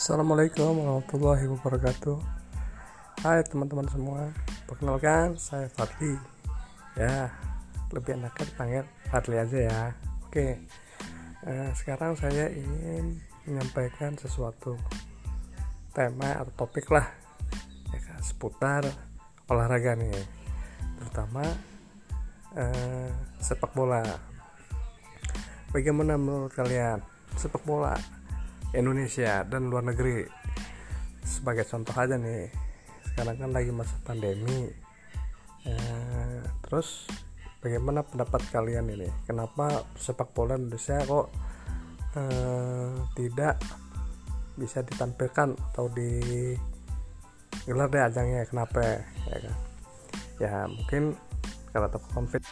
Assalamualaikum warahmatullahi wabarakatuh. Hai teman-teman semua Perkenalkan saya Fadli. Ya lebih enaknya dipanggil Fadli aja ya. Oke eh, Sekarang saya ingin menyampaikan sesuatu Tema atau topik lah ya kan, Seputar olahraga nih. Terutama eh, sepak bola. Bagaimana menurut kalian sepak bola Indonesia dan luar negeri. Sebagai contoh aja nih sekarang kan lagi masa pandemi. Eh, terus bagaimana pendapat kalian ini? Kenapa sepak bola Indonesia kok eh, tidak bisa ditampilkan atau di gelar deh ajangnya? Kenapa? Ya kan? Ya mungkin karena covid